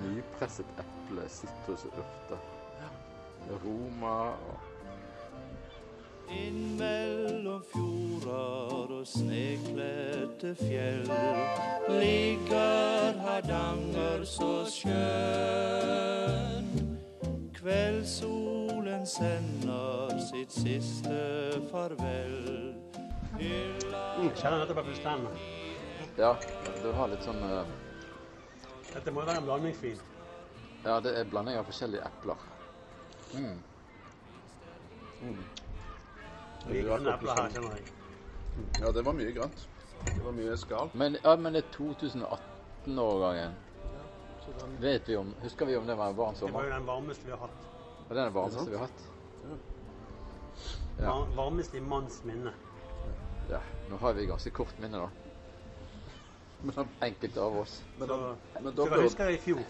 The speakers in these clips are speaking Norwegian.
nypresset eple, sitrusurter, roma og Innmellom fjorder og snekledte fjell ligger Hardanger så skjønn. Kveldssolen sender sitt siste farvel. Hylla Mm, kjenner dette på fullstendig. Ja, du har litt sånn eh, Dette må jo være en blandingsvin. Ja, det er blanding av forskjellige epler. Mm. Mye grønne epler her, kjenner jeg. Ja, det var mye grønt. Det var mye skall. Men, ja, men det er 2018-årgangen. Ja, den, Vet vi om, Husker vi om det var en varm Det var jo den varmeste vi har hatt. Ja, det den varmeste vi har hatt? Ja. ja. Varmeste i manns minne. Ja. Nå har vi ganske kort minne, da. Men, da- Enkelte av oss. men, Så, da, men så da jeg husker jeg i fjor,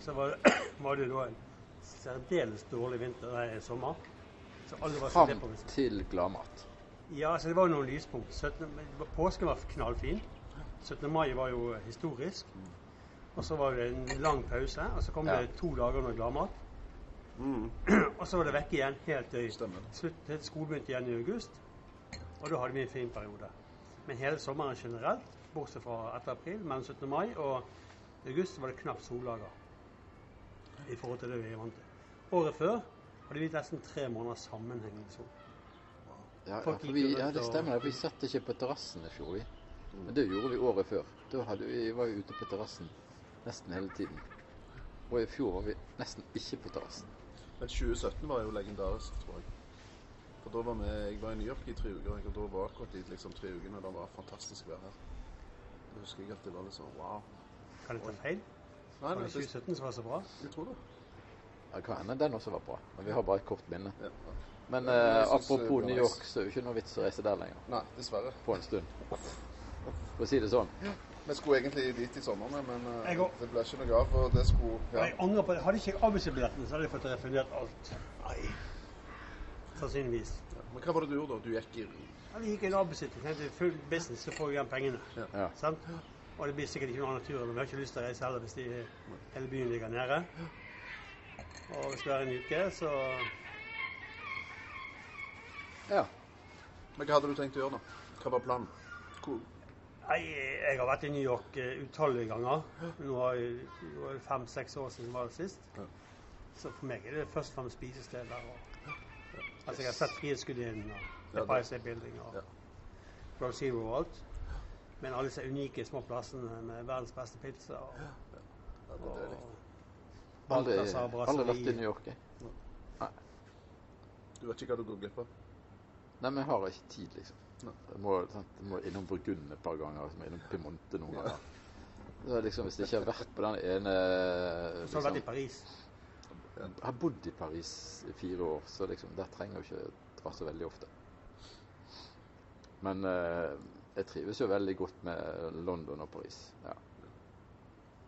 så var det, var det da en særdeles dårlig vinter, nei, sommer. Så alle var Fram til gladmat. Ja, så det var noen lyspunkt. 17, men påsken var knallfin. 17. mai var jo historisk. Og så var det en lang pause, og så kom Ja. det to dager med gladmat. mm, Og så var det vekke igjen helt til skolen begynte igjen i august. Og da hadde vi en fin periode. Men hele sommeren generelt, bortsett fra etter april, mellom 17. mai og august, var det knapt soldager. I forhold til det vi er vant til. Året før hadde vi nesten tre måneder sammenhengende sol. Ja, ja, for vi, ja, det stemmer. Vi satt ikke på terrassen i fjor, vi. Men det gjorde vi året før. Da hadde vi, var vi ute på terrassen nesten hele tiden. Og i fjor var vi nesten ikke på terrassen. Men 2017 var jo legendarisk, tror jeg. For da var vi, Jeg var i New York i tre uker, og da var akkurat de liksom, tre ukene det var fantastisk vær her. Husker jeg at det var litt sånn wow. Kan jeg ta feil? Nei, Var det det, 2017 som var så bra? jeg tror det. Ja, kan hende den også var bra, men vi har bare et kort minne. Ja. Men Ja, eh, apropos eh, New York, så er det jo ikke noe vits å reise der lenger. Nei, dessverre. På en stund. For å si det sånn. Vi skulle egentlig dit i sommer, men eh, det ble ikke noe av. og det skulle ja. Jeg angrer på det. Hadde ikke jeg avbudsbilletten, så hadde jeg fått refundert alt. Nei. Sannsynligvis. Men hva var det du gjorde da? Du gikk i Ja, vi gikk i avbudsbilletten. Tenkte full business, så får vi igjen pengene. Ja. Sant? Og det blir sikkert ikke noe annen tur. Vi har ikke lyst til å reise heller hvis de, hele byen ligger nede. Og hvis det er en uke, så ja. Men hva hadde du tenkt å gjøre, da? Hva var planen? Cool. Nei, jeg har vært i New York eh, utallige ganger. Nå har jeg- det fem-seks år siden jeg var der sist. Ja. Så for meg er det først og fremst spisesteder. Og, altså, jeg har sett Frihetsgudinnen og Empire det- Building og Row Zero og alt. Men alle disse unike små plassene med verdens beste pizza og, ja, det er og Aldri, aldri vært i New York, jeg. Nei. Du vet ikke hva du går glipp av? Nei, men jeg har ikke tid, liksom. Jeg må, sant, jeg må innom Burgund et par ganger, så må innom Piemonte noen ganger. Så liksom, hvis jeg ikke har vært på den ene Så har du vært i liksom, Paris. Jeg har bodd i Paris i fire år, så liksom, der trenger jeg ikke dra så veldig ofte. Men eh, jeg trives jo veldig godt med London og Paris. Ja.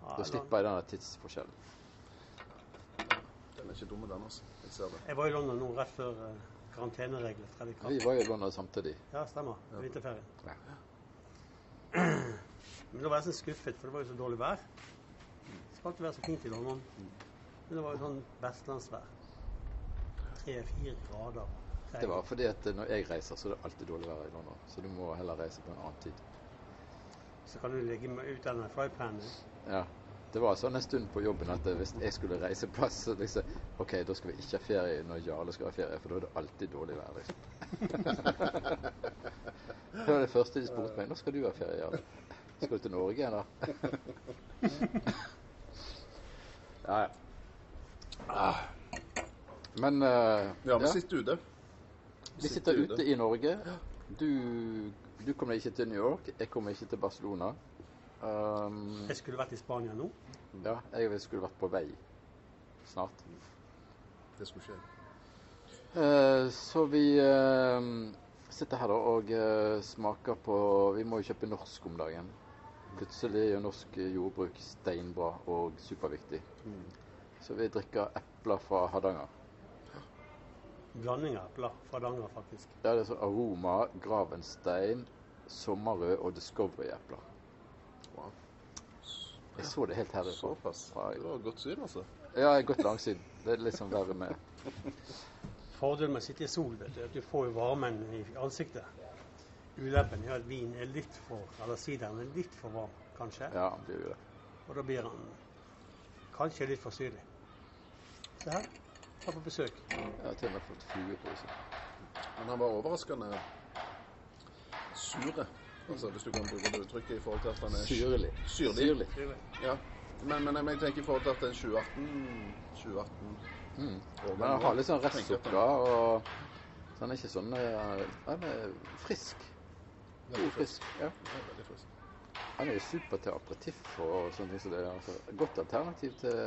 Da slipper jeg denne tidsforskjellen. Den er ikke dum, den, altså. Jeg ser det. Jeg var i London nå rett før uh, karantenereglene tredde i Vi var jo i London samtidig. Ja, stemmer. Ja. Vinterferien. Ja. Men da var jeg så skuffet, for det var jo så dårlig vær. Det skal alltid være så fint i London. Men det var jo sånn vestlandsvær. Tre-fire grader. regn. Det var fordi at når jeg reiser, så er det alltid dårlig vær i London. Så du må heller reise på en annen tid. Så kan du ligge ut denne frypanen. Ja. Det var sånn en stund på jobben at hvis jeg skulle reise plass, så liksom OK, da skal vi ikke ha ferie når Jarle skal ha ferie, for da er det alltid dårlig vær, liksom. det var det første de spurte meg. Nå skal du ha ferie, Jarle? Skal du til Norge da? ja, ja. Ah. Men uh, Ja, vi sitter ute. vi sitter ute i Norge. Du, du kommer ikke til New York, jeg kommer ikke til Barcelona. Um, Jeg skulle vært i Spania nå. ja, jeg skulle vært på vei snart. Det skulle skje. Uh, så vi uh, sitter her da og uh, smaker på Vi må jo kjøpe norsk om dagen. Plutselig er norsk jordbruk steinbra og superviktig. Så vi drikker epler fra Hardanger. Blanding av epler fra Hardanger, faktisk. Ja, det er så Aroma, Gravenstein, Sommerrød og Discovery-epler. Wow. Jeg så det helt herfra. Såpass. Det var godt syn, altså. Ja, jeg har gått langsyn. Det er liksom verre med Fordelen med å sitte i sol vet du, er at du får jo varmen i ansiktet. Ulempen er at vin er litt for, eller sideren er litt for varm, kanskje. Ja, det blir jo det. Og da blir han kanskje litt for syrlig. Se her. Her på besøk. Jeg har til og med fått flue på seg. Men han var overraskende sure. Altså, hvis du kan bruke det uttrykket i forhold til at han er Syrlig. Syrlig. Syrlig. Ja. Men, men jeg tenker i forhold til at det er 2018 2018 Mm. Men han har litt sånn restsukker, og så han er ikke sånn eh, Han er frisk. God frisk. Ja. Ja, veldig frisk. Han er jo super til aperitiff og sånne ting som det. er. Altså, godt alternativ til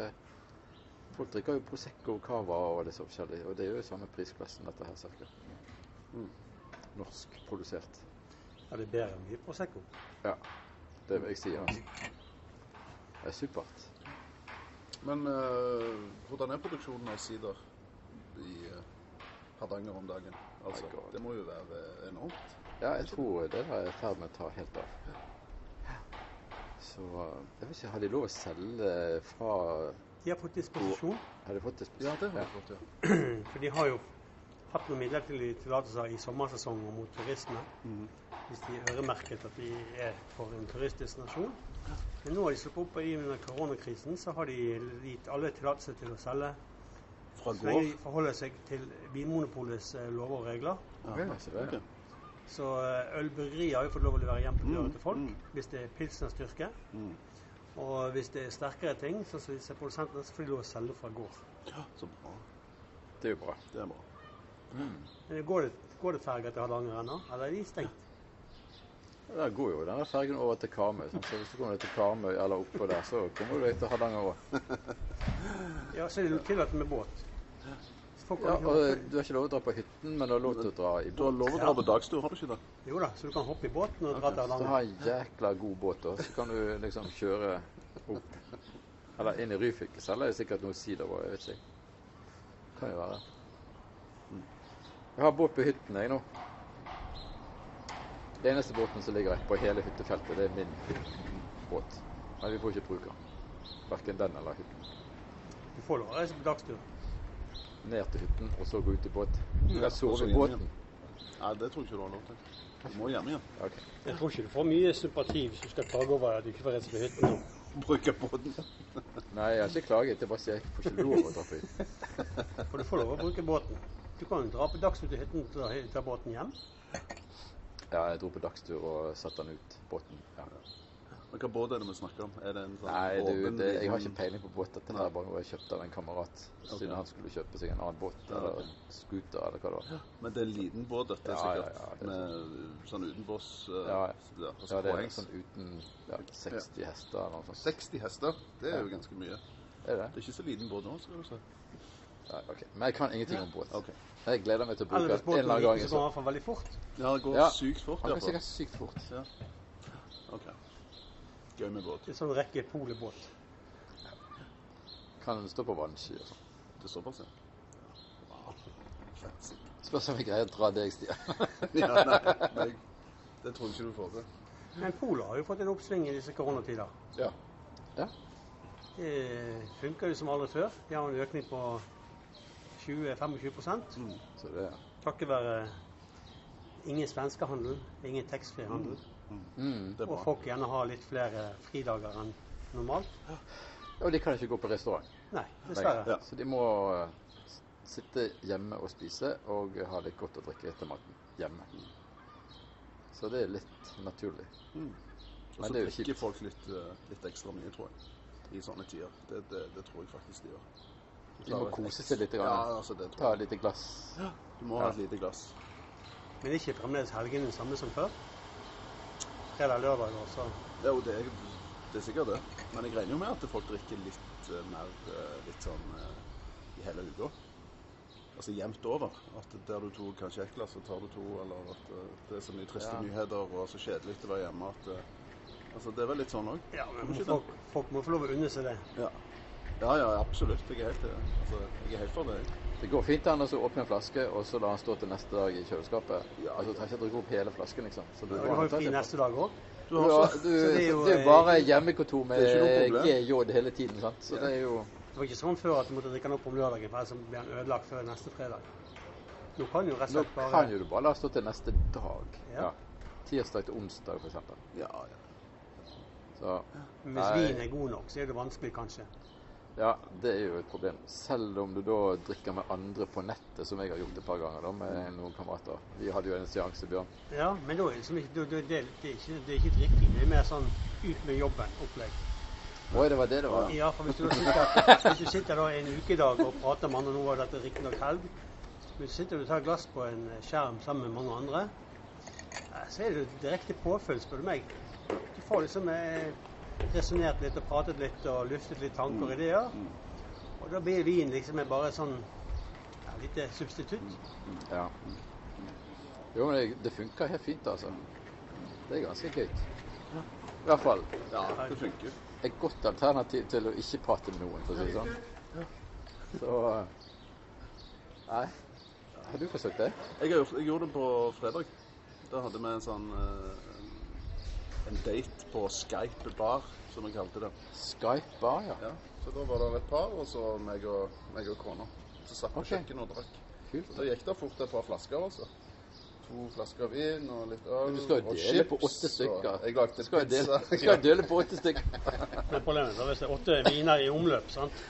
Folk drikker jo Prosecco, Cava og det så forskjellig. Og det er jo i samme prisklassen, dette her, cirka. Mm. Norsk produsert. Ja, det er bedre enn mye Prosecco. Ja. Det vil jeg si. Altså. Det er supert. Men uh, hvordan er produksjonen av sider i uh, Hardanger om dagen? Altså, det må jo være enormt. Ja, jeg tror det er i ferd med å ta helt av. Så jeg vet ikke, har de lov å selge fra De har fått disposisjon, Har de fått disposisjon? Ja, det har de fått, ja. for de har jo hatt noen midlertidige tillatelser i sommersesongen mot turisme. Mm. Hvis de øremerket at de er for en turistdestinasjon. Men nå har de sluppet opp i under koronakrisen, så har de gitt alle tillatelse til å selge. Fra Så lenge de forholder seg til Vinmonopolets eh, lover og regler. Ja, så det, ok. Så eh, ølbryggerier har jo fått lov å levere hjem på døren Mm, til folk mm. hvis det er pilsnerstyrke. Mm. Og hvis det er sterkere ting, så som produsentene, så får de lov å selge fra gård. Ja, så bra. det er jo bra. Det er bra. Men går det, går det ferger til Hardanger ennå, eller er de stengt? Ja, Der går jo denne fergen over til Karmøy. Sånn. Så hvis du kommer til Karmøy eller oppå der, så kommer du deg til Hardanger òg. Ja, så er det tillatt med båt. Ja, og du har ikke lov å dra på hytten, men du har lov til å dra i Du har lov å dra på dagstur, har du ikke det? Jo da, så du kan hoppe i båten og dra til Så du har en jækla god båt, da. Så kan du liksom kjøre opp. Eller inn i Ryfylke selger det sikkert noe sider på, jeg vet ikke. Kan jo være. Jeg har båt på hytten, jeg nå. Den eneste båten som ligger på hele hyttefeltet, det er min båt. Men vi får ikke bruke den. Verken den eller hytten. Du får lov å reise på dagstur. Ned til hytten, og så gå ut i båt. Du Ja, kan sove i båten. Nei, det tror jeg ikke du har lov til. Du må hjem igjen. Okay. Jeg tror ikke du får mye sympati hvis du skal klage over at du ikke får reise på hytten nå. Bruke båten. Nei, jeg har ikke klaget. Jeg bare sier jeg får ikke lov å dra på hytten. For du får lov å bruke båten. Du kan dra på dagstur til hytten og ta- ta båten hjem. Ja, jeg dro på dagstur og satte den ut, båten. Ja. Men hva båt er det vi snakker om? Er det en sånn Nei, du, åpen, det, jeg har liksom- ikke peiling på båt. Den er bare kjøpt av en kamerat. Siden han skulle kjøpe seg en annen båt, Ja, eller ok. en scooter, eller hva det var. Men det er en liten båt, dette, Ja, sikkert. ja, ja, det er med sånn utenbords uh, Ja, ja. ja, altså det er poengs. sånn uten ja, 60 hester eller noe sånt. 60 hester, det er jo ganske mye. Er det? Det er ikke så liten båt nå, skal du si. Nei, okay. Men jeg kan ingenting om båt. Okay. Jeg gleder meg til å bruke den en eller annen gang. så går fall veldig fort. Ja, det går Ja. sykt fort. Han kan sikkert sykt fort. Ja. Ok. Gøy med båt. Det er sånn rekke polebåt. Kan stå på vannski og sånn. Det er såpass, ja. Wow. Spørs om jeg greier å dra deg, Stian. ja, nei, nei, det tror jeg ikke du får til. Men polet har jo fått en oppsving i disse koronatider. ja. ja. Det funker jo som aldri før. De har en økning på 20-25 Mm. Så det takket være ingen svenskehandel, ingen taxfree-handel. mm. Er Og folk gjerne har litt flere fridager enn normalt. Og de kan ikke gå på restaurant. Nei, dessverre. Ja. Så de må eh, sitte hjemme og spise og ha litt godt å drikke etter maten hjemme. Så det er litt naturlig. Mm. Og Men så det er jo drikker folk litt, eh, litt ekstra mye, tror jeg. I sånne tider. Det, det, det tror jeg faktisk de gjør. De må kose seg litt. Ja, altså det Ta et lite glass. Du må ha et lite glass. Men ikke fremdeles helgene den samme som før. Fredag, lørdagen også. Jo, det er, det er sikkert det. Men jeg regner jo med at folk drikker litt eh, mer eh, litt sånn eh, i hele uka. Altså jevnt over. At der du tok kanskje ett glass, så tar du to. Eller at det er så mye triste Ja. nyheter og så kjedelig å være hjemme at Altså, det er vel litt sånn òg. Ja, men folk, folk må få lov å unne seg det. Ja. ja, ja, absolutt. Jeg er helt, altså, jeg er helt for det. Det går fint an å åpne en flaske og så la den stå til neste dag i kjøleskapet. Ja, altså Du trenger ikke å drikke opp hele flasken, liksom. Så du ja, du har jo fri neste dag òg. Du har Ja, du, det er det, jo, er eh, bare hjemmekontor med. GJ hele tiden, sant. Så det er jo Det var ikke sånn før at du måtte drikke den opp om lørdagen, for ellers blir den ødelagt før neste fredag. Nå kan jo rett og slett bare Nå kan jo du bare la stå til neste dag. Ja. Ja. Tirsdag til onsdag, eksempel. ja, ja. Så Hvis vinen er god nok, så er det vanskelig, kanskje. Ja, det er jo et problem. Selv om du da drikker med andre på nettet, som jeg har gjort et par ganger da, med noen kamerater. Vi hadde jo en seanse, Bjørn. Ja, men da er liksom ikke, det, det, det, er ikke, det er ikke drikking. Det er mer sånn ut med jobben-opplegg. Oi, det var det det var. Ja, for hvis du, sitter, hvis du sitter da en ukedag og prater med andre, nå var dette riktignok helg, men så sitter du og tar glass på en skjerm sammen med mange andre, eh, så er det direkte påfyll, spør du meg. Du får liksom eh, resonnert litt og pratet litt og luftet litt tanker og ideer. Og da blir vin liksom bare sånn ja, lite substitutt. Ja. Jo, men det, det funker helt fint, altså. Det er ganske gøy. I hvert fall ja det funker. et godt alternativ til å ikke prate med noen, for å si det sånn. Så Nei. Har du forsøkt det? Jeg, gjort, jeg gjorde det på fredag. Da hadde vi en sånn eh, En date på Skype bar, som vi kalte det. Skype bar, ja. Ja, så da var det et par, og så meg og, meg og kona. Så satt vi på kjøkkenet og drakk. Kult. Da gikk det fort et par flasker, altså. To flasker vin og litt øl du skal jo dele på åtte stykker. Jeg lagde skal pizza. dele, du skal jo dele på åtte stykker. Men problemet er hvis det er åtte viner i omløp, sant?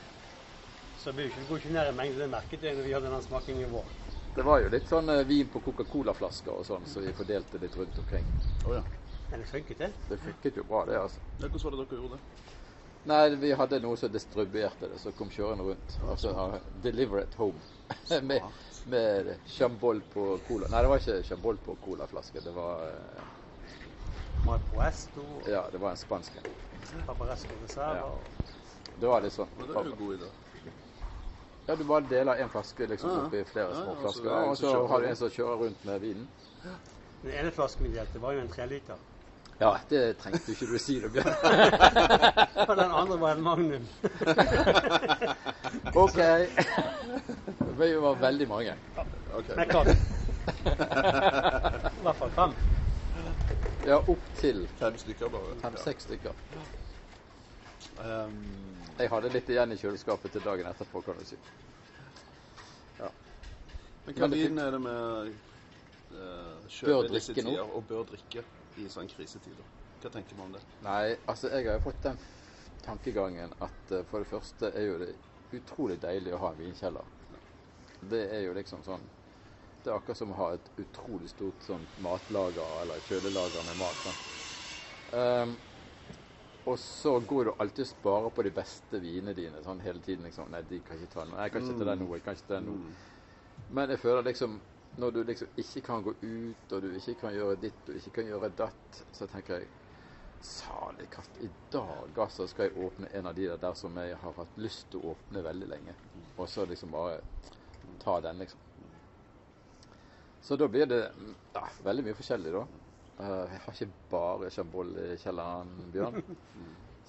så blir det ikke, går ikke ned i mengde. Det merket jeg når vi hadde den smakingen vår. Det var jo litt sånn eh, vin på Coca-Cola-flasker og sånn, så vi fordelte litt rundt omkring. Oh, ja. Men det funket, det. Det funket jo bra, det, altså. ja. Hvordan var det dere gjorde det? Nei, vi hadde noe som distribuerte det, så kom kjørende rundt. Altså uh, Deliver at home. med, med chambol på cola. Nei, det var ikke chambol på colaflaske. Det var uh, Malpoesto, Ja, det var en spansk en. Paparesco Reserva. Ja. Det var litt sånn. Men det er jo god god idé. Ja, du bare deler en flaske liksom Ja. oppi flere små ja, flasker, så det er en og så har du en som kjører rundt med vinen. Den ene flasken vi delte, var jo en treliter. Ja, det trengte ikke du si, da, Bjørn. Og den andre var en Magnum. OK. Vi var veldig mange. Okay. Men klart. I hvert fall fem. Ja, opp til Fem stykker bare. fem-seks stykker. Um, Jeg hadde litt igjen i kjøleskapet til dagen etterpå, kan du si. men hva Men vin er det med uh, Bør i disse tider, og bør drikke i sånn krisetider? Hva tenker man om det? Nei, altså jeg har jo fått den tankegangen at uh, for det første er jo det utrolig deilig å ha en vinkjeller. Det er jo liksom sånn Det er akkurat som å ha et utrolig stort sånn matlager eller kjølelager med mat. Sånn. Um, og så går du alltid og sparer på de beste vinene dine sånn hele tiden. liksom, Nei, de kan ikke ta noe. Nei, jeg kan ikke ta den nå. jeg kan ikke ta den nå. Men jeg føler liksom når du liksom ikke kan gå ut, og du ikke kan gjøre ditt og ikke kan gjøre datt, så tenker jeg Salig katt, i dag altså skal jeg åpne en av de der, som jeg har hatt lyst til å åpne veldig lenge. Og så liksom bare ta den, liksom. Så da blir det ja, veldig mye forskjellig, da. Eh, jeg har ikke bare Chabol i kjelleren, Bjørn.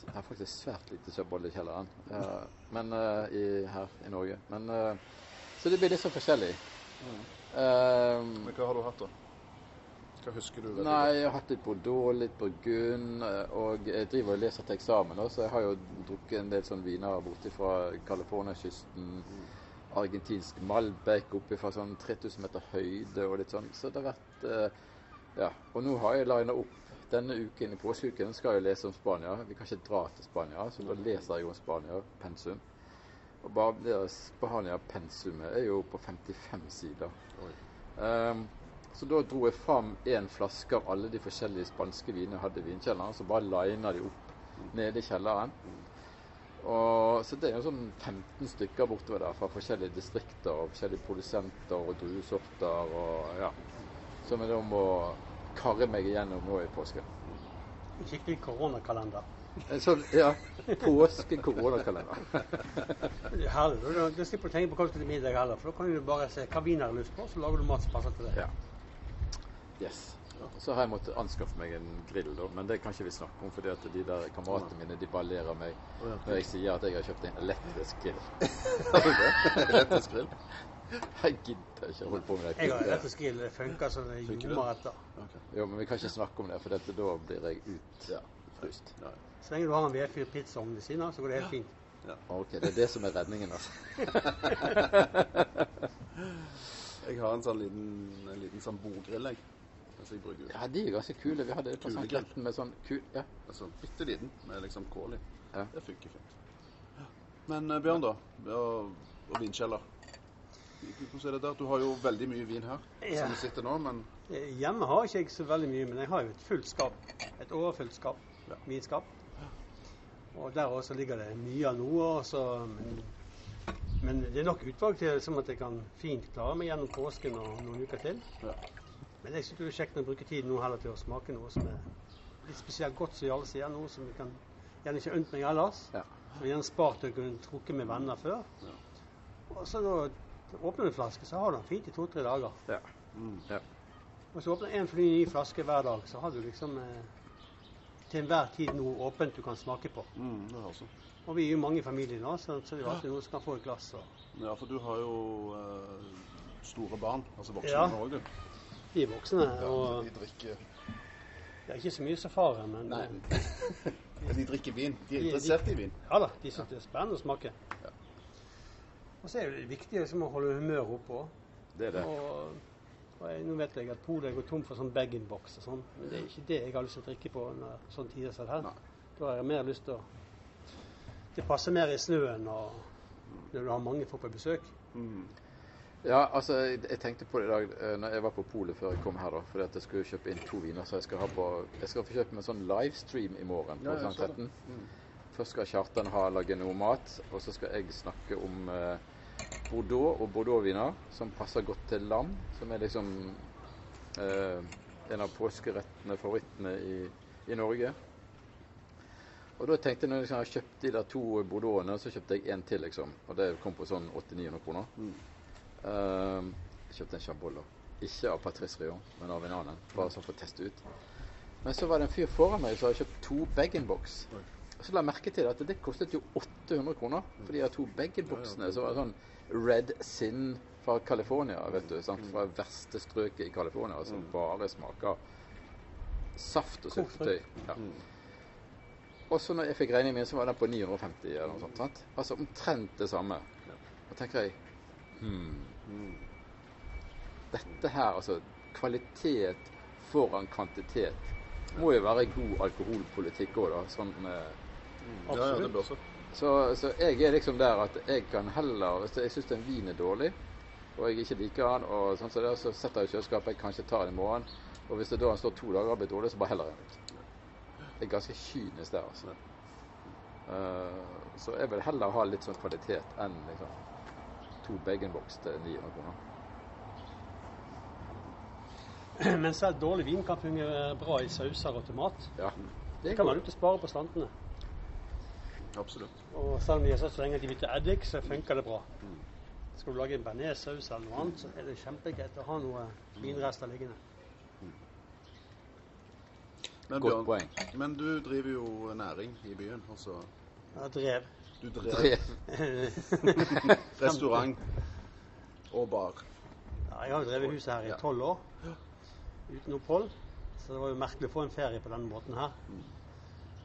Jeg har faktisk svært lite Chabol i kjelleren eh, men, eh, i, her i Norge. Men, så det blir litt så forskjellig. Eh, Men hva har du hatt, da? Hva husker du? veldig Nei, jeg har hatt litt Bordeaux, litt Burgund, eh, og jeg driver og leser til eksamen også, så jeg har jo drukket en del sånn viner borte fra Californiakysten. Argentinsk Malbec oppe fra sånn 3000 meter høyde og litt sånn. Så det har vært uh, Ja. Og nå har jeg lina opp denne uken i påskeuken skal jeg lese om Spania. Vi kan ikke dra til Spania, så da leser jeg om Spania, pensum. Og bare deres behandling av pensumet er jo på 55 sider. Ehm, så da dro jeg fram en flaske av alle de forskjellige spanske vinene jeg hadde i vinkjelleren. Så bare lina de opp nede i kjelleren. Og, så det er jo sånn 15 stykker bortover der fra forskjellige distrikter og forskjellige produsenter og druesorter og ja. Som jeg da må karre meg igjennom nå i påsken. En skikkelig koronakalender. En sånn, ja, påske-koronakalender. Er. Da, da slipper du å tenke på hva du skal til middag heller, for da kan du bare se hva vin har lyst på, så lager du mat som passer til det. Ja. Yes. Så har jeg måttet anskaffe meg en grill, da, men det kan ikke vi snakke om, fordi at de der kameratene mine de ballerer meg når jeg sier at jeg har kjøpt en elektrisk grill. Du? Elektrisk grill? Jeg gidder ikke å holde på med det. Jeg har elektrisk grill. Det funker som en ljomer etter. Jo, men vi kan ikke snakke om det, for dette, da blir jeg ut. Ja. Så lenge du har en vedfyr pizzaovn ved siden av, så går det helt fint. Ok, det er det som er redningen, altså. Jeg har en sånn liten, en liten sånn bordgrill, jeg. Altså, jeg bruker Ja, de er ganske kule. Vi hadde på St. grill. Kletten med sånn kul... Ja. altså, bitte liten med liksom kål i. Ja. Det funker fint. Men uh, Bjørn, da. Og, og vinkjeller. Hvordan er det der? Du har jo veldig mye vin her Ja. som du sitter nå, men Eh, Hjemme har ikke jeg så veldig mye, men jeg har jo et fullt skap. Et overfylt skap. Ja. Vinskap. Og der også ligger det mye av noe. Også, men, men det er nok utvalg til som at jeg kan fint klare meg gjennom påsken og noen uker til. Ja. Men jeg syns det er kjekt å bruke tiden nå heller til å smake noe som er litt spesielt godt, som alle sier. Noe som vi kan gjerne ikke unnt meg ellers. Ja. Som gjerne spart å kunne trukke med venner før. Ja. Og så da åpner du en flaske, så har du den fint i to-tre dager. Ja. mm. ja. Og så åpner en fly ny flaske hver dag, så har du liksom eh, til enhver tid noe åpent du kan smake på. Mm, det sånn. Og vi er jo mange i familien nå, så, så det er alltid noen som kan få et glass. Og Ja, for du har jo eh, store barn, altså voksne Ja. òg, du. de er voksne. Ja, Og de drikker det er ikke så mye som faren, men Nei. de drikker vin. De er De- de- interessert i vin. ja da, de syns det er spennende å smake. Ja. Og så er det viktig liksom, å holde humøret oppe òg. Det er det. Og, og jeg, nå vet jeg at Polet går tom for sånn bag-in-box og sånn, men det er ikke det jeg har lyst til å drikke på under sånn tider som det her. Nei. Da har jeg mer lyst til å Det passer mer i snøen og når du har mange folk på besøk. Mm. Ja, altså, jeg, jeg tenkte på det i dag eh, når jeg var på polet før jeg kom her, da. Fordi at jeg skulle kjøpe inn to viner. Så jeg skal ha på Jeg skal få kjøpe meg sånn livestream i morgen på Ja, jeg St. så det. Kletten. Mm. Først skal Kjartan ha lage noe mat, og så skal jeg snakke om eh, Bordeaux og Bordeaux-viner som passer godt til lam. Som er liksom eh, en av påskerettene, favorittene i, i Norge. Og da tenkte jeg når jeg liksom har kjøpt de der to Bordeauxene, så kjøpte jeg en til, liksom. Og det kom på sånn 800-900 kroner. Mm. Eh, jeg kjøpte en Chabot. Ikke av Patrice Rion, men av en annen. Bare sånn for å teste ut. Men så var det en fyr foran meg som hadde kjøpt to bag-in-box. Og så la jeg merke til at det kostet jo 800 kroner for de to bag-in-boxene. Så var sånn Red Sin fra California, vet du. Sant? Fra verste strøket i California, som bare smaker saft og syltetøy. Ja. Mm. Og så når jeg fikk regningen min, så var den på 950 eller noe sånt. Sant? Altså omtrent det samme. Da tenker jeg hmm, Mm. dette her, altså kvalitet foran kvantitet, må jo være god alkoholpolitikk òg, da. Sånn, eh, Ja, ja, det bør så. Så, så jeg er liksom der at jeg kan heller Hvis jeg syns en vin er dårlig, og jeg ikke liker den, og sånn som det, så setter jeg i kjøleskapet. Jeg kanskje tar den i morgen. Og hvis det da står to dager og har blitt dårlig, så bare heller jeg den ut. Jeg er ganske kynisk der, altså. Uh, så jeg vil heller ha litt sånn kvalitet enn liksom to bag-in-box til 900 kroner. Men selv dårlig vin kan fungere bra i sauser og til mat. Ja. Det kan være lurt å spare på slantene. Absolutt. Og selv om de satt så lenge at de bytter eddik, så funker det bra. Skal du lage en bearnéssaus eller noe annet, så er det kjempegreit å ha noe vinrester liggende. Men, Godt Bjørn, poeng. men du driver jo næring i byen. Altså, Jeg drev. du drev drev. restaurant og bar. Ja, jeg har jo drevet huset her i tolv år uten opphold. Så det var jo merkelig å få en ferie på denne måten her.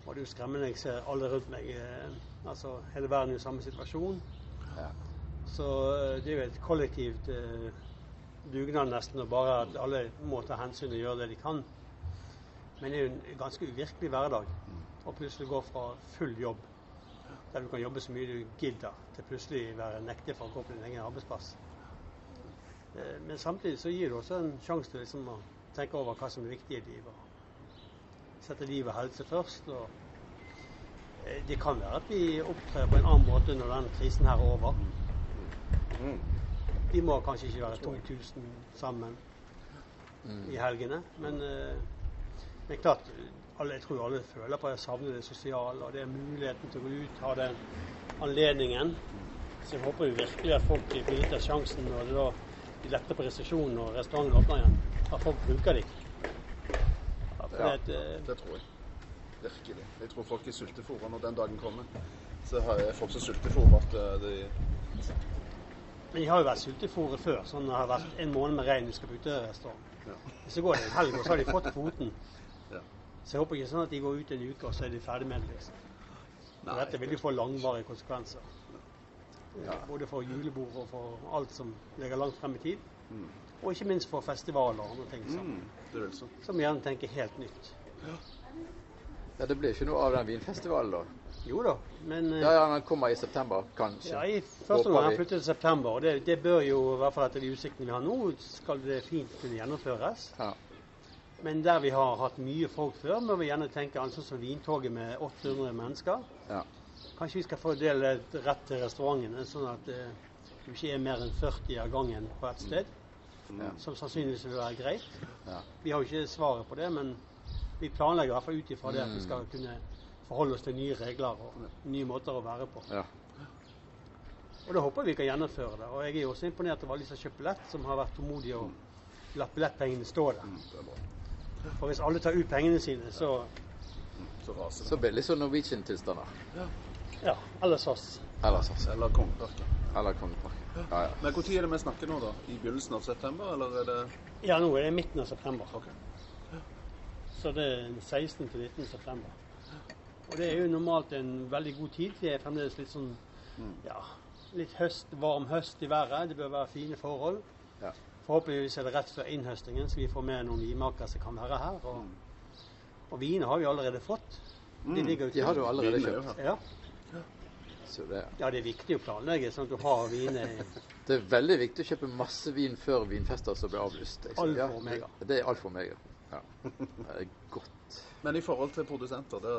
Og det er jo skremmende. Jeg ser alle rundt meg eh, Altså hele verden er i samme situasjon. Ja. Så eh, det er jo et kollektivt eh, dugnad nesten, og bare at alle må ta hensyn og gjøre det de kan. Men det er jo en ganske uvirkelig hverdag å plutselig gå fra full jobb, der du kan jobbe så mye du gidder, til plutselig være nektet for å gå på din egen arbeidsplass. Eh, Men samtidig så gir det også en sjanse til liksom å tenke over hva som er viktig i livet. Sette liv og helse først. og eh, Det kan være at vi opptrer på en annen måte når denne krisen her er over. Mm. Vi må kanskje ikke være 2000 sammen i helgene, men, det er klart alle, Jeg tror alle føler på at jeg savner det sosiale, og det er muligheten til å gå ut, ha den anledningen. Så jeg håper jo virkelig at folk den sjansen når det da de letter på restriksjonene og restaurantene åpner igjen. At folk bruker. Ja, for Ja. det, eh, Det tror jeg. Virkelig. Jeg tror folk er sultefòra når den dagen kommer. Så har jeg folk som sultefòrer at eh, de Men de har jo vært sultefòret før. sånn det har vært en måned med regn vi skal på uterestaurant. Ja. Så går det en helg, og så har de fått kvoten. Ja. Så jeg håper ikke sånn at de går ut en uke, og så er de ferdig med det. liksom. For Dette vil jo få langvarige konsekvenser. Ja. Både for julebord og for alt som ligger langt frem i tid. Mm. Og ikke minst for festivaler og andre ting som, Mm, som gjerne tenker helt nytt. Ja, Det blir ikke noe av den vinfestivalen, da. Jo da, men eh, Ja, ja, Den kommer i september, kanskje. Ja, i første omgang flyttet til september. og det, det bør jo, i hvert fall etter de utsiktene vi har nå, skal det fint kunne gjennomføres. Ja. Men der vi har hatt mye folk før, må vi gjerne tenke altså som vintoget med 800 mennesker. Ja. Kanskje vi skal fordele et rett til restaurantene, sånn at eh, det ikke er mer enn 40 av gangen på ett sted. Ja. Som sannsynligvis vil være greit. Ja. Vi har jo ikke svaret på det, men vi planlegger i hvert fall ut ifra det at vi skal kunne forholde oss til nye regler og nye måter å være på. ja. Og da håper vi kan gjennomføre det. Og jeg er jo også imponert over alle som har kjøpt billett, som har vært tålmodige og latt billettpengene stå der. Mm, det er bra. For hvis alle tar ut pengene sine, så Så raser det. Så blir det litt sånn Norwegian-tilstander. ja, eller SAS. Ellers, altså. Eller Kongeparken. Eller Kongepark. Ja, ja. Men når er det vi snakker nå, da? I begynnelsen av september, eller er det Ja, nå er det midten av september. OK. Så det er 16. til 19. september. Og det er jo normalt en veldig god tid. Det er fremdeles litt sånn ja, litt høst, varm høst i været. Det bør være fine forhold. Ja. Forhåpentligvis er det rett før innhøstingen, så vi får med noen vinmakere som kan være her. Og, og viner har vi allerede fått. De ligger ute. De har du allerede er kjøpt. Ja. Så det, ja, det er viktig å planlegge sånn at du har viner det er veldig viktig å kjøpe masse vin før vinfester som blir avlyst. Alfa Ja, og omega. Det, det er alfa og omega. Ja. Det er godt. Men i forhold til produsenter, det,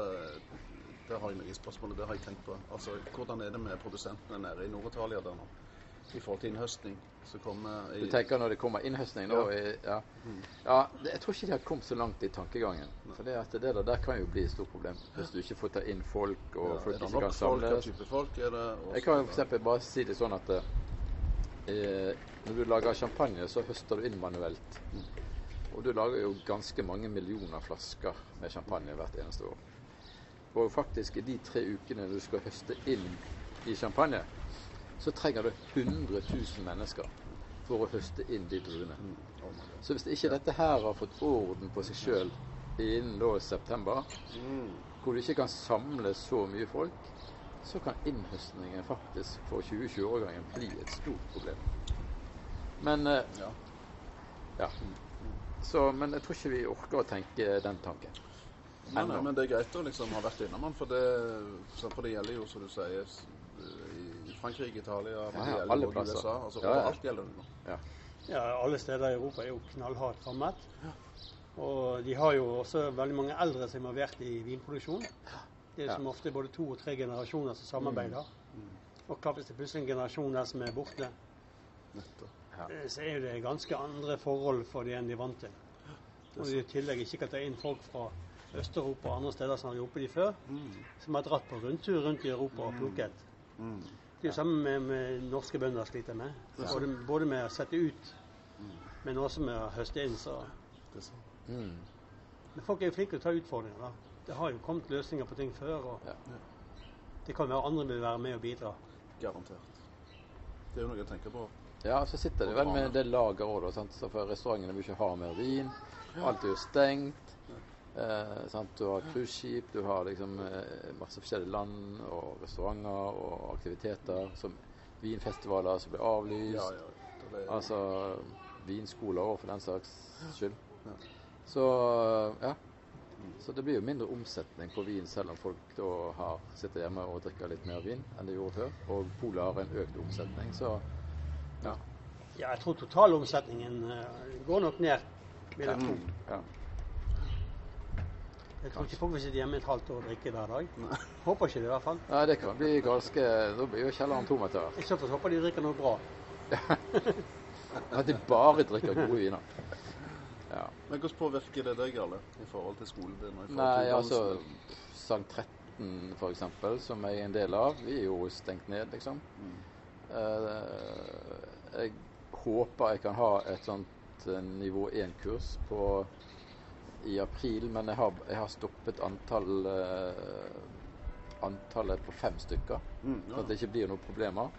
det har jeg noen spørsmål. Det har jeg tenkt på. Altså, Hvordan er det med produsentene nede i Nord-Italia der nå? I forhold til innhøstning i Du tenker når det kommer innhøstning nå i, ja. ja det, Jeg tror ikke de har kommet så langt i tankegangen. For det, at det der, der kan jo bli et stort problem hvis du ikke får ta inn folk, og ja, folk ikke kan? Samles. folk er det? Jeg kan jo eksempel bare si det sånn at eh, når du lager champagne, så høster du inn manuelt. Og du lager jo ganske mange millioner flasker med champagne hvert eneste år. Og faktisk i de tre ukene du skal høste inn i champagne, så trenger du 100 000 mennesker for å høste inn de druene. Oh my God. Så hvis ikke dette her har fått orden på seg sjøl innen da september, Mm. hvor du ikke kan samle så mye folk, så kan innhøstningen faktisk for 2020-årgangen bli et stort problem. Men eh, Ja. ja. Så, men jeg tror ikke vi orker å tenke den tanken. Nei, men det er greit å liksom ha vært innom den, for det, for det gjelder jo, som du sier, Frankrike, Italia, Ja, ja, alle plasser. USA. Altså, Ja, ja. Overalt gjelder det nå. Ja, alle steder i Europa er jo knallhardt rammet. Og de har jo også veldig mange eldre som er involvert i vinproduksjon. Det er Ja. som ofte både to og tre generasjoner som samarbeider. Og klart hvis det plutselig er en generasjon der som er borte, eh, så er det ganske andre forhold for de enn de er vant til. Og de i tillegg ikke kan ta inn folk fra Øst-Europa og andre steder som har hjulpet de før, som har dratt på rundtur rundt i Europa og plukket. Mm. Det er jo samme med, med norske bønder sliter med. Både, både med å sette ut, men også med å høste inn. Så. Mm. Men folk er jo flinke til å ta utfordringer. da. Det har jo kommet løsninger på ting før. og Det kan være andre vil være med og bidra. Garantert. Det er jo noe jeg tenker på. Ja, så sitter de vel med det lageret òg, da. sant? Så For restaurantene vil ikke ha mer vin. Alt er jo stengt. Eh, sant? Du har cruiseskip, du har liksom eh, masse forskjellige land og restauranter og aktiviteter. Som vinfestivaler som blir avlyst. Ja, ja. Det Altså vinskoler òg, for den saks skyld. Ja. Så ja. Så det blir jo mindre omsetning på vin, selv om folk da har, sitter hjemme og drikker litt mer vin enn de gjorde før. Og polet har en økt omsetning, så ja. Ja, jeg tror totalomsetningen eh, går nok ned, vil jeg tro. ja. Jeg tror ikke folk vil sitte hjemme et halvt år og drikke hver dag. Håper ikke det, i hvert fall. Nei, det kan bli ganske Da blir jo kjelleren tom etter hvert. I så fall håper de drikker noe bra. At de bare drikker gode viner. Ja. Men hvordan påvirker det deg, Jarle, i forhold til skolen din? og i forhold Nei, til altså? Sankt 13 for eksempel, som jeg er en del av, vi er jo stengt ned, liksom. Eh, jeg håper jeg kan ha et sånt eh, nivå 1-kurs på i april, men jeg har, jeg har stoppet antall eh, antallet på fem stykker. Mm, Så ja. at det ikke blir noen problemer.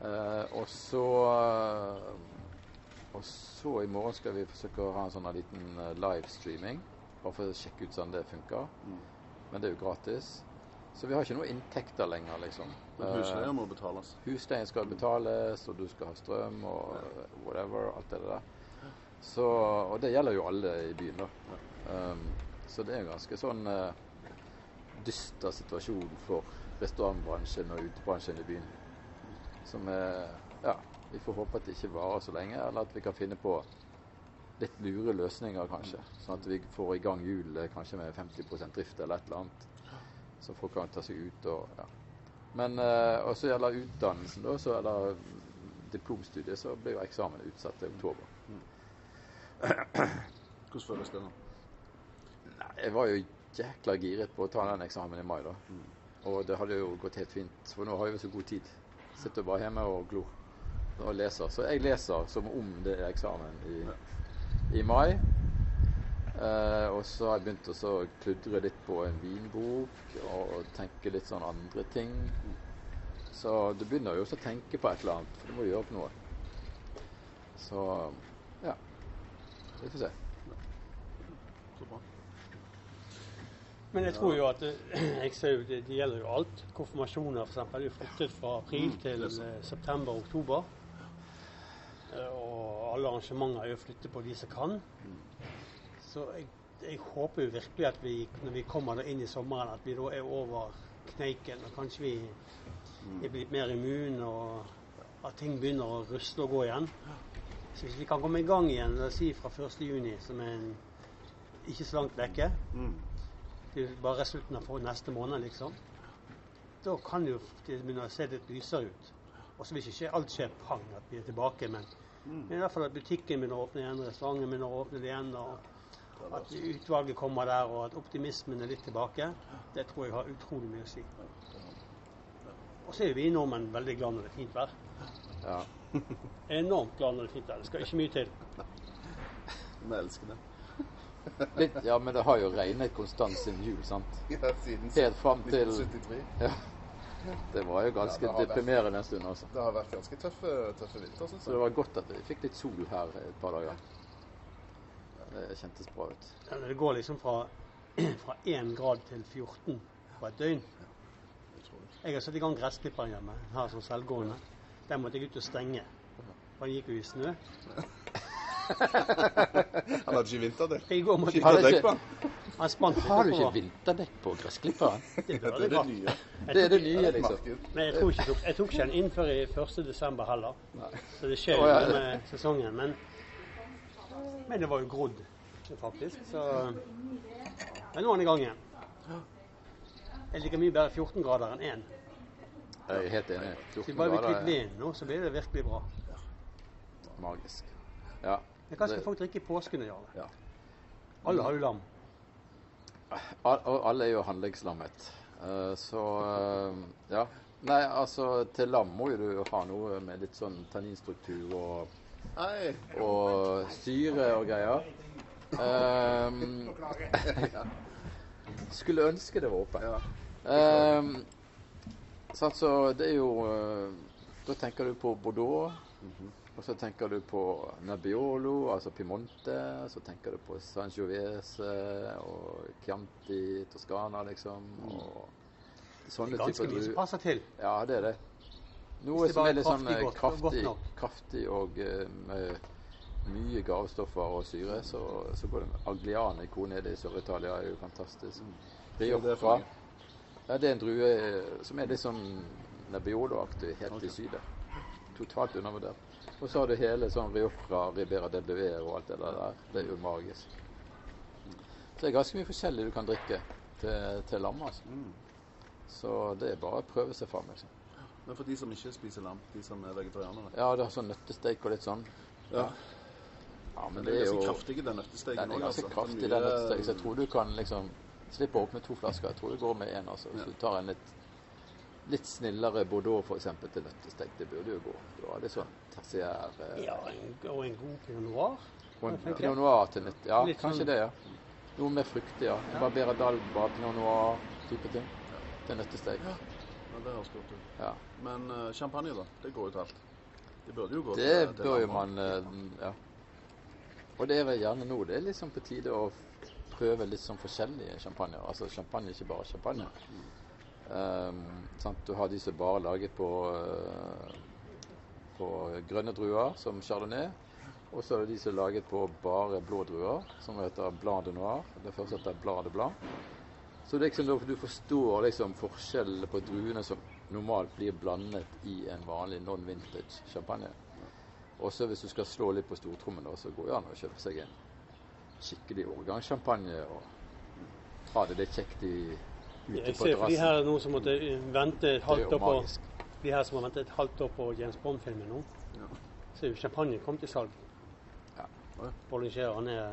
Eh, og så eh, Og så i morgen skal vi forsøke å ha en sånn liten eh, livestreaming. Bare for å sjekke ut sånn det funker. Mm. Men det er jo gratis. Så vi har ikke noe inntekter lenger, liksom. Men må betales. Husleien skal betales, og du skal ha strøm og whatever. Alt det der. Så, og det gjelder jo alle i byen, da. Um, så det er en ganske sånn uh, dyster situasjon for restaurantbransjen og utebransjen i byen. Som er Ja, vi får håpe at det ikke varer så lenge, eller at vi kan finne på litt lure løsninger, kanskje. Sånn at vi får i gang hjulet kanskje med 50% drift eller et eller annet. Så folk kan ta seg ut og ja. Men uh, også gjelder utdannelsen, da, så eller diplomstudiet, så blir jo eksamen utsatt til oktober. Hvordan føles det nå? Nei, jeg var jo jækla giret på å ta den eksamen i mai, da. Mm. Og det hadde jo gått helt fint, for nå har jeg jo så god tid. Sitter bare hjemme og glor og leser. Så jeg leser som om det er eksamen i, i mai. Eh, og så har jeg begynt å kludre litt på en vinbok og tenke litt sånn andre ting. Så du begynner jo også å tenke på et eller annet, for du må gjøre på noe. Så ja. Vi får se. Men jeg tror jo at det, jeg ser jo, det, gjelder jo alt. Konfirmasjoner f.eks. er flyttet fra april Mm, til eh, september-oktober. Eh, Og alle arrangementer er jo flyttet på de som kan. Så jeg, jeg håper jo virkelig at vi, når vi kommer da inn i sommeren, at vi da er over kneiken. Og kanskje vi er blitt mer immune, og at ting begynner å rusle og gå igjen. Så hvis vi kan komme i gang igjen, la oss si fra 1.6, som er en, ikke så langt vekke Mm. det er bare slutten av for- neste måned, liksom. Da kan jo det begynne å se litt lysere ut. Og så vil ikke alt skje pang at vi er tilbake, men, Mm. men i hvert fall at butikken begynner å åpne igjen, restauranten begynner å åpne igjen, og at utvalget kommer der, og at optimismen er litt tilbake, det tror jeg har utrolig mye å si. Og så er jo vi nordmenn veldig glad når det er fint vær. Ja. Enormt glad når det er fint vær. Det skal ikke mye til. Vi elsker det. Litt, ja, men det har jo regnet konstant siden jul, sant? Ja, siden Helt fram til 1973. Ja. Det var jo ganske Ja, det deprimerende en stund, altså. Det har vært ganske tøffe, tøffe vinter, syns Så det var godt at vi fikk litt sol her et par dager. Det kjentes bra ut. Ja, Det går liksom fra, fra 1 grad til 14 på et døgn. Jeg har satt i gang gressklipperen hjemme, her som selvgående. Den måtte jeg ut og stenge. For den gikk jo i snø. Han hadde ikke vinterdekk. I går måtte jeg på han. Han spant litt har du ikke vinterdekk på gressklipperen? Det Det er det nye. Det er det nye, liksom. Men jeg tok ikke jeg tok, ikke den inn før i 1. desember heller. Nei. Så det skjer jo noe med sesongen. Men, men det var jo grodd, faktisk. Så Men nå er den i gang igjen. Jeg liker mye bedre 14 grader enn 1. Jeg er helt enig. Hvis vi bare vi kvitter grader er vinden nå, så blir det virkelig bra. magisk. Ja. Men hva skal Det- folk drikke i påsken? Ja. Alle har jo lam. Og alle er jo handlingslammet. Eh, Så eh, ja. Nei, altså til lam må jo du ha noe med litt sånn tanninstruktur og, Nei. og syre og greier. Um, skulle ønske det var åpent. Ja. Um, sånn, altså, det er jo eh, Da tenker du på Bordeaux. Og så tenker du på Nebbiolo, altså Piemonte. Så tenker du på Sangiovese og Chianti Toscana, liksom. Og Det sånne er ganske mye som passer til. Ja, det er det. Noe det som er litt sånn kraftig eh, kraftig, kraftig og eh, med mye gavstoffer og syre, så, så går det med Aglianico nede i Sør-Italia er jo fantastisk. Det for Rioja. Ja, det er en drue eh, som er litt sånn Nebbiolo-aktig helt i sydet. Totalt undervurdert. Og så har du hele sånn Riofra, Ribera del Duer og alt det der. Det er jo magisk. Så det er ganske mye forskjellig du kan drikke til, til lam, altså. Mm. Så det er bare å prøve seg fram. Liksom. Men for de som ikke spiser lam, de som er vegetarianere Ja, det har sånn nøttesteik og litt sånn. Ja. Ja, men Men det er jo ganske kraftig, den nøttesteken Den er også, ganske altså. kraftig, den nøttesteiken. Så jeg tror du kan liksom slippe å åpne to flasker. Jeg tror det går med én, altså. Hvis Ja. du tar en litt, litt snillere Bordeaux for eksempel til nøttestek, det burde jo gå. Du har litt sånn tertiær eh, Ja, og en god pinot noir. og en. Pinot noir til nytt. Ja, Litt kanskje sånn- det, ja. Noe mer fruktig, ja. Ja. Barbera d'Alba, Pinot noir, type ting. Til nøttestek. Ja, men det høres godt ut. Ja. Men uh, champagne, da? Det går jo til alt. Det burde jo gå Det til, Det bør jo man uh, Ja. Og det er vel gjerne nå det er liksom på tide å prøve litt sånn forskjellige champagner. Altså champagne er ikke bare champagne. Um? Du har de som bare er laget på, eh, på grønne druer, som chardonnay. Og så er det de som er laget på bare blå druer, som heter blanc de noir. Det første heter Blad de blanc. Så liksom, du forstår liksom forskjellene på druene som normalt blir blandet i en vanlig non-vintage champagne. Og så hvis du skal slå litt på stortrommen, så går det an å kjøpe seg en skikkelig årgangssjampanje og ha det litt kjekt i, ute Jeg på ser for de her terrassen. er som måtte eh, vente et halvt år på. De her som har ventet et halvt år på James Bond-filmen nå. Ja. Så er jo champagne kommet til salg. Ja. Bollinger han er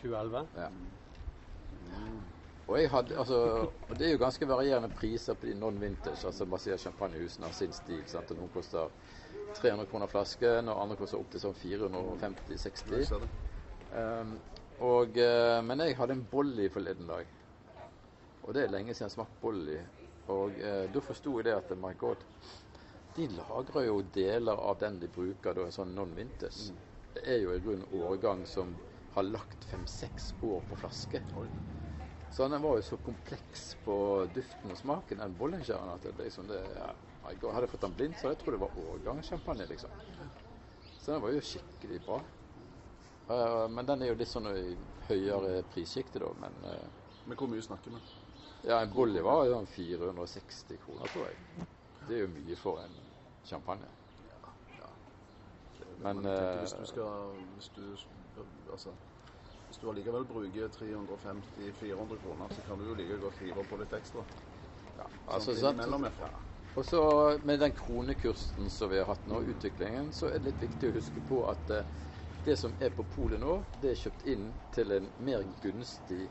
2011. Ja. Og, jeg hadde, altså, og det er jo ganske varierende priser på de non-vintage. altså basert champagnehusene har sin stil. sant? Og Noen koster 300 kroner flasken, og andre koster opptil sånn 450-60. Jeg ser det. Um, og, eh, men jeg hadde en bolly forleden dag. Og det er lenge siden jeg har smakt bolly. Og eh, da forsto jeg det at my god, de lagrer jo deler av den de bruker da, en sånn non-vintage. Det er jo i grunnen årgang som har lagt fem-seks år på flaske. Oi. Så den var jo så kompleks på duften og smaken, den Bollingeren, at det liksom det ja, Hadde jeg fått den blind, så hadde jeg trodd det var årgangssjampanje, liksom. Så den var jo skikkelig bra. Eh, men den er jo litt sånn i høyere prissjikte, da. Men eh, Men hvor mye snakker vi? ja, en Bolly var jo sånn 460 kroner, tror jeg. Det er jo mye for en champagne. Ja, Men, Men jeg tenker, eh, hvis du skal Hvis du altså hvis du allikevel bruker 350-400 kroner, så kan du jo like godt hive på litt ekstra. Ja, Altså, Sånn sant? hvert fall. Og så med den kronekursen som vi har hatt nå, utviklingen, så er det litt viktig å huske på at eh, det som er på polet nå, det er kjøpt inn til en mer gunstig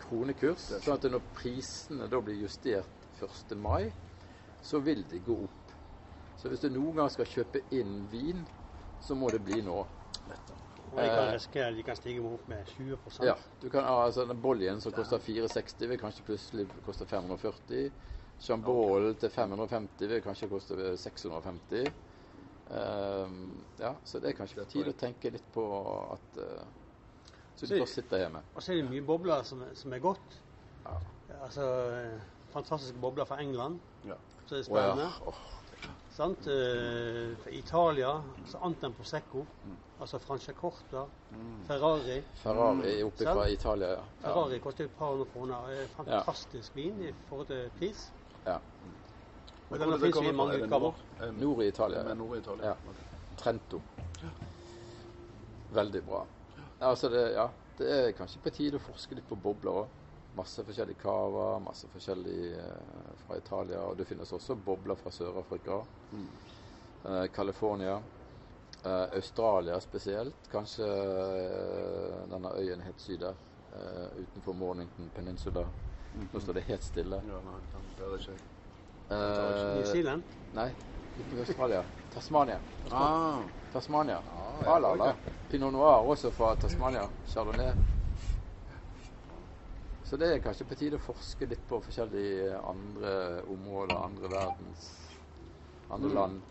kronekurs. Sånn at når prisene da blir justert 1. mai, så vil de gå opp. Så hvis du noen gang skal kjøpe inn vin, så må det bli nå. Og jeg kan risikere at de kan stige opp med 20 Ja, du kan altså, den Bollyen som koster 460, vil kanskje plutselig koste 540. Chambol til 550 vil kanskje koste 650. Ehm, ja, så det er kanskje på tide å tenke litt på at uh, Så du bare sitter sitte hjemme. Og så er det mye bobler som, som er godt. Ja. Altså eh, fantastiske bobler fra England. Ja. Så det er Å ja. spennende. Åh, Sant? Uh, Fra Italia så Anten Prosecco. Altså Franciacorta. Ferrari. Ferrari oppe fra Italia, ja. Ferrari koster et par hundre kroner. Fantastisk vin i forhold til pris. ja. Men den finnes i mange? Er utgaver. nord? Eh, i Italia. Ja. nord i Italia? Ja. Trento. Veldig bra. Altså det, ja, det er kanskje på tide å forske litt på bobler òg. Masse forskjellig cava, masse forskjellig eh, fra Italia. Og det finnes også bobler fra Sør-Afrika. Eh, California. Eh, Australia spesielt. Kanskje eh, denne øyen helt syd der. eh, utenfor Mornington Peninsula. Nå står det helt stille. Ja, nei, det er ikke Eh, New Zealand. nei, ikke Australia. Tasmania. Ah, Tasmania. Ah, la, la. Pinot noir også fra Tasmania. Chardonnay. Så det er kanskje på tide å forske litt på forskjellige andre områder, andre verdens andre Mm. land.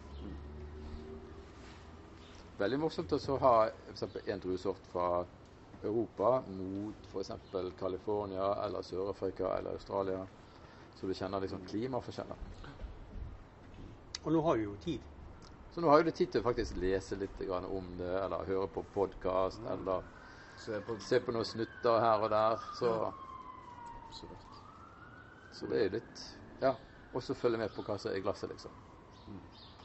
Veldig morsomt å ha f.eks. en druesort fra Europa mot f.eks. California eller Sør-Afrika eller Australia. Så du kjenner liksom klimaforskjeller. Og nå har vi jo tid. Så nå har du tid til å faktisk lese litt grann om det, eller høre på podkast, eller se på se på noen snutter her og der. Så, Absolutt. så det er jo litt Ja. Og så følge med på hva som er i glasset, liksom.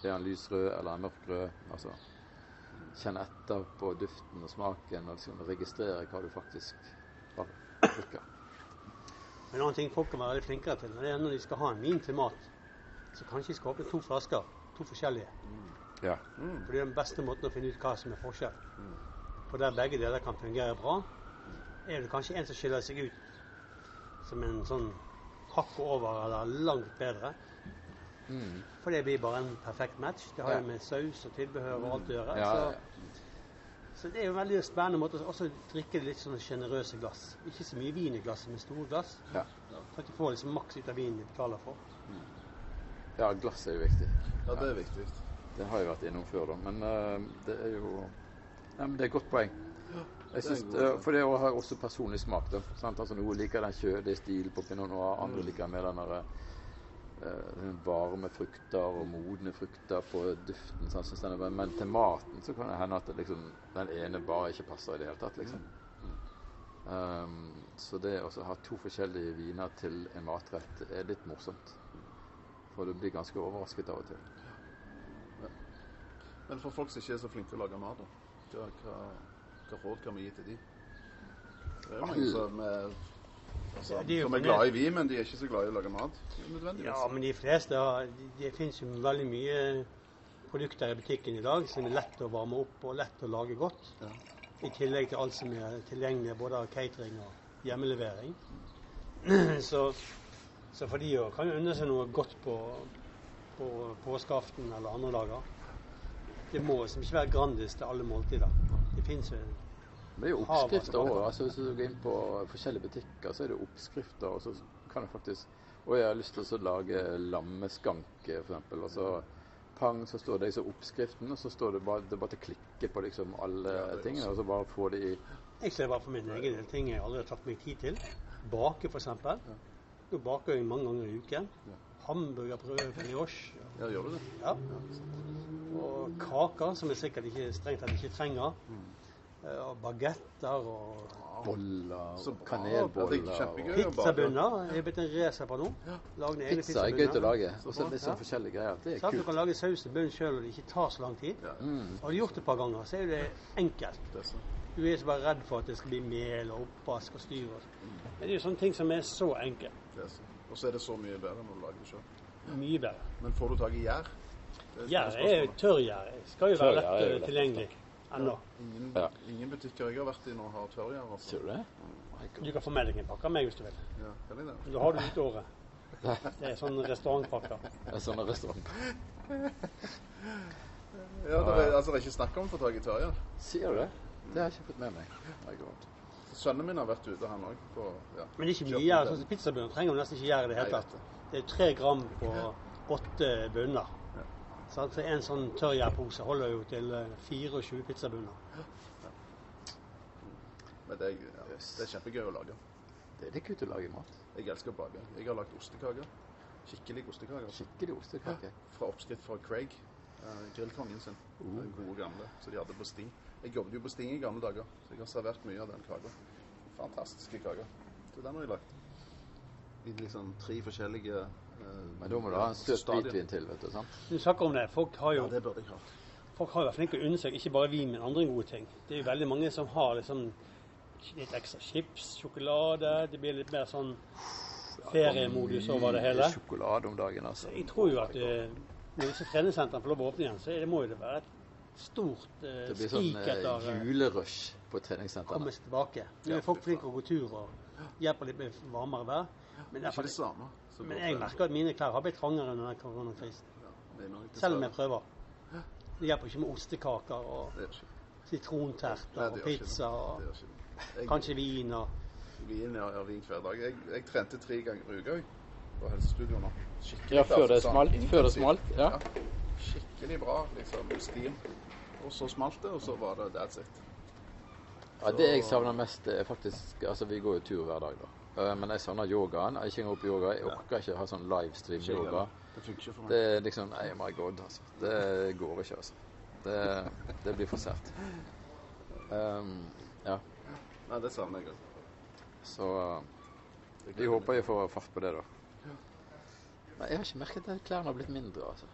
Er den lysrød eller en mørkrød? Altså kjenne etter på duften og smaken og liksom registrere hva du faktisk drikker. En annen ting folk kan være flinkere til, det er når de skal ha en vin til mat, så kanskje jeg skal åpne to flasker. To forskjellige. Ja. For det er den beste måten å finne ut hva som er forskjell. For der begge deler kan fungere bra, er det kanskje en som skiller seg ut som en sånn hakk over eller langt bedre. Mm. For det blir bare en perfekt match. Det har Ja. jo med saus og tilbehør og alt å gjøre. Ja, ja, Så, så det er jo en veldig spennende måte å drikke litt sånne sjenerøse glass. Ikke så mye vin i glasset, men store glass. ja. Så at du får liksom maks ut av vinen du betaler for. Ja, glass er jo viktig. Ja, det er viktig. Det har jeg vært innom før, da. Men uh, det er jo Nei, men det er et godt poeng. Jeg det synes, god poeng. for det har også personlig smak. da. Sant? Altså, Noen liker den kjølige stilen på pinot noir, andre Mm. liker mer den der, uh, varme frukter og modne frukter på duften. Sant? Synes den er, men til maten så kan det hende at det liksom, den ene bare ikke passer i det hele tatt. liksom. Um, så det å ha to forskjellige viner til en matrett er litt morsomt. For du blir ganske overrasket av og til. Men for folk som ikke er så flinke til å lage mat, da, hva, hva, hva råd kan vi gi til de? Det er mange som er, altså, Ja, er som er glad i vin, men de er ikke så glad i å lage mat. Ja, men de fleste det finnes jo veldig mye produkter i butikken i dag som er lett å varme opp og lett å lage godt. Ja. I tillegg til alt som er tilgjengelig både av catering og hjemmelevering. Så, så for de kan unne seg noe godt på, på påskeaften eller andre dager. Det må liksom ikke være Grandis til alle måltider. Det fins jo Det er jo oppskrifter òg. Altså, hvis du går inn på forskjellige butikker, så er det oppskrifter. Og så kan du faktisk Å, jeg har lyst til å lage lammeskank, f.eks. Og så pang, så står det liksom oppskriften, og så står det bare, det bare til å klikke på liksom alle Ja, tingene, og så bare få det i Jeg ser bare for min egen del ting jeg aldri har tatt meg tid til. Bake, f.eks. Nå baker jeg mange ganger i uken. Hamburgerbrød, brioche. Ja, gjør du det? Ja. Og kaker, som jeg sikkert ikke strengt tatt ikke trenger. Eh, Og bagetter og boller. Ja, det kanelboller er pizzabunner. Er blitt en racer på nå. Lage egne Pizza er gøy til å lage. Og så bra. litt sånn forskjellige greier. Det er kult. Du kan lage saus til bunn sjøl, og det ikke tar så lang tid. Ja, Mm. Har du gjort det et par ganger, så er jo det enkelt. det er. Du er så bare redd for at det skal bli mel og oppvask og styr. og sånn. Men det er jo sånne ting som er så enkelt. Er. Og så er det så mye bedre når du lager det sjøl. Mye bedre. Men får du tak i gjær? Det Gjær er tørrgjær. Skal jo være jo lett eh, tilgjengelig ennå. Ingen, Ja. ingen butikker jeg har vært i nå har tørrgjær. Altså. Ser du det? My Du kan få med deg en pakke av meg hvis du vil. Ja, kan jeg det? Da har du ut året. Det er sånn restaurantpakker. Det er sånn restaurant. Ja, det er, altså, det er ikke snakk om å få tak i tørrgjær. Sier du det? Det har jeg ikke fått med meg. Sønnen min har vært ute, han òg. Ja. Men det ikke mye gjær. Sånn som Pizzabunner trenger jo nesten ikke gjøre i det hele tatt. Det er tre gram på åtte bunner. Ja. Så en sånn tørrgjærpose holder jo til eh, 24 pizzabunner. Men det er, ja, det er kjempegøy å lage. Det er det kult å lage mat. Jeg elsker å bake. Jeg har lagd ostekaker. Skikkelig ostekaker. Skikkelig ostekake. Fra oppskrift fra Craig. eh, grillkongen sin. Den gode gamle. Så de hadde på Sting. Jeg jobbet jo på Sting i gamle dager, så jeg har servert mye av den kaka. Fantastiske kaker. Så den har jeg lagd. I liksom tre forskjellige eh, Men da må du ha en søt stadier. hvitvin til, vet du. sant? Du snakker om det. Folk har jo Ja, det burde jeg ha. folk har jo vært flinke å unne seg ikke bare vin, men andre gode ting. Det er jo veldig mange som har liksom litt ekstra chips, sjokolade. Det blir litt mer sånn feriemodus over det hele. Mye Sjokolade om dagen, altså. Jeg tror jo at uh, når disse treningssentrene får lov å åpne igjen, så er det, må jo det være et stort eh, Det blir sånn skrik etter eh, eh, julerush på treningssentrene. komme seg tilbake. Nå Ja, er folk flinke til å gå tur og hjelper litt med varmere vær. Men, ja, derfor, det samme. men jeg er. merker at mine klær har blitt trangere under den koronakrisen. Ja, Selv om jeg prøver. Det hjelper ikke med ostekaker og sitronterter og pizza og. Jeg- kanskje vin og Vin, ja, ja, vin hver dag. Jeg, jeg trente tre ganger i uka på helsestudio nå. Skikkelig Ja, før det smalt. Før det smalt, ja. Skikkelig bra liksom, stim. Og så smalt det, og så var det that's it. Ja, det jeg savner mest, er faktisk Altså, vi går jo tur hver dag, da. Eh, Men jeg savner yogaen. Jeg går på yoga. Jeg orker ikke ha sånn livestream-yoga. Det funker ikke for meg. Det er liksom Nei, my god, altså. Det går ikke, altså. Det, det blir for sært. Um, ja, Nei, det savner jeg òg. så vi håper vi får fart på det, da. Men jeg har ikke merket at klærne har blitt mindre, altså.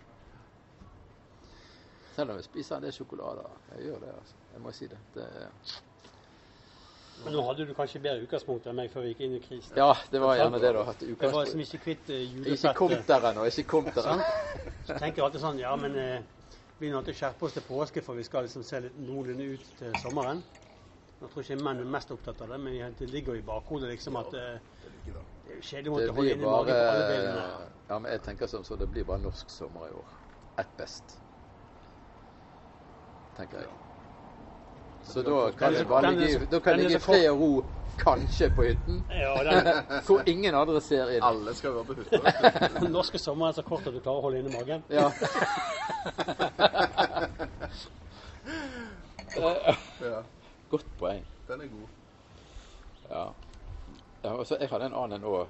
Selv om jeg spiser en del sjokolade. Jeg gjør det, altså. Jeg må si det. det Men nå hadde du kanskje bedre utgangspunkt enn meg før vi gikk inn i krisen. ja, det var gjerne det, da. At Jeg var liksom ikke kvitt julefettet. Ikke kom der ennå. Ikke kom der ennå. Så tenker jeg alltid sånn Ja, men eh, vi er nødt til å skjerpe oss til påske, for vi skal liksom se litt noenlunde ut til sommeren. Nå tror ikke menn er mest opptatt av det, men det ligger jo i bakhodet liksom at eh, Det er jo kjedelig å måtte holde inn i magen på alle delene. Ja, men jeg tenker sånn så det blir bare norsk sommer i år. Ett best. Tenker jeg. Så da kan det jeg bare ligge, da kan ligge i fred og ro, kanskje på hytten, Ja, hvor ingen andre ser inn. Alle skal være på hytta. den norske sommeren er så kort at du klarer å holde inne magen. Ja. Ja, Godt poeng. den er god. Ja. ja så jeg hadde en annen òg.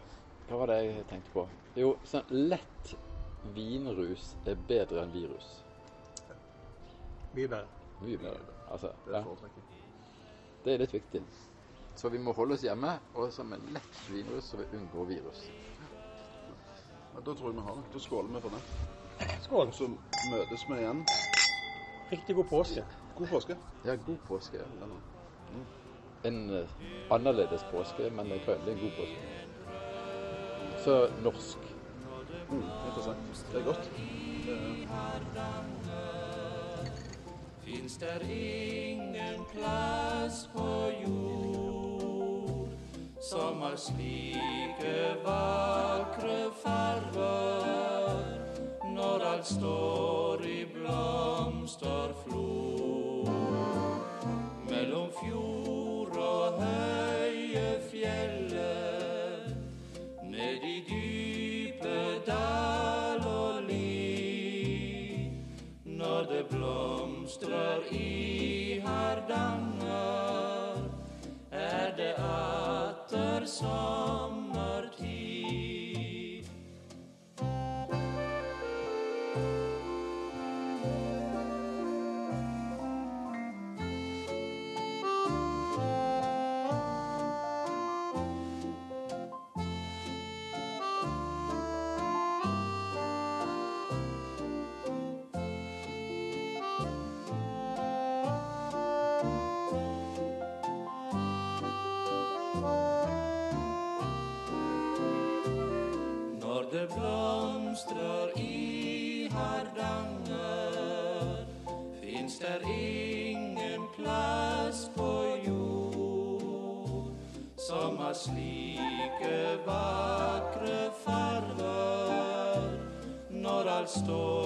Hva var det jeg tenkte på? Jo, sånn lett vinrus er bedre enn virus. Mye bedre. Mye bedre. Altså, Det er foretrekket. det er litt viktig. Så vi må holde oss hjemme, og så med lett svinrus så vi unngår virus. Ja, Da tror jeg vi har det. Da skåler vi for det. Skål. Så møtes vi igjen. Riktig god påske. God påske. Ja, god påske. ja. En uh, annerledes påske, men det er en god påske. Så norsk. Mm, interessant. Det er godt. Det Fins der ingen plass på jord som har slike vakre farver når alt står i blomsterflor. Blomstrer i Hardanger, er det atter sommertid. Slike vakre farver når alt står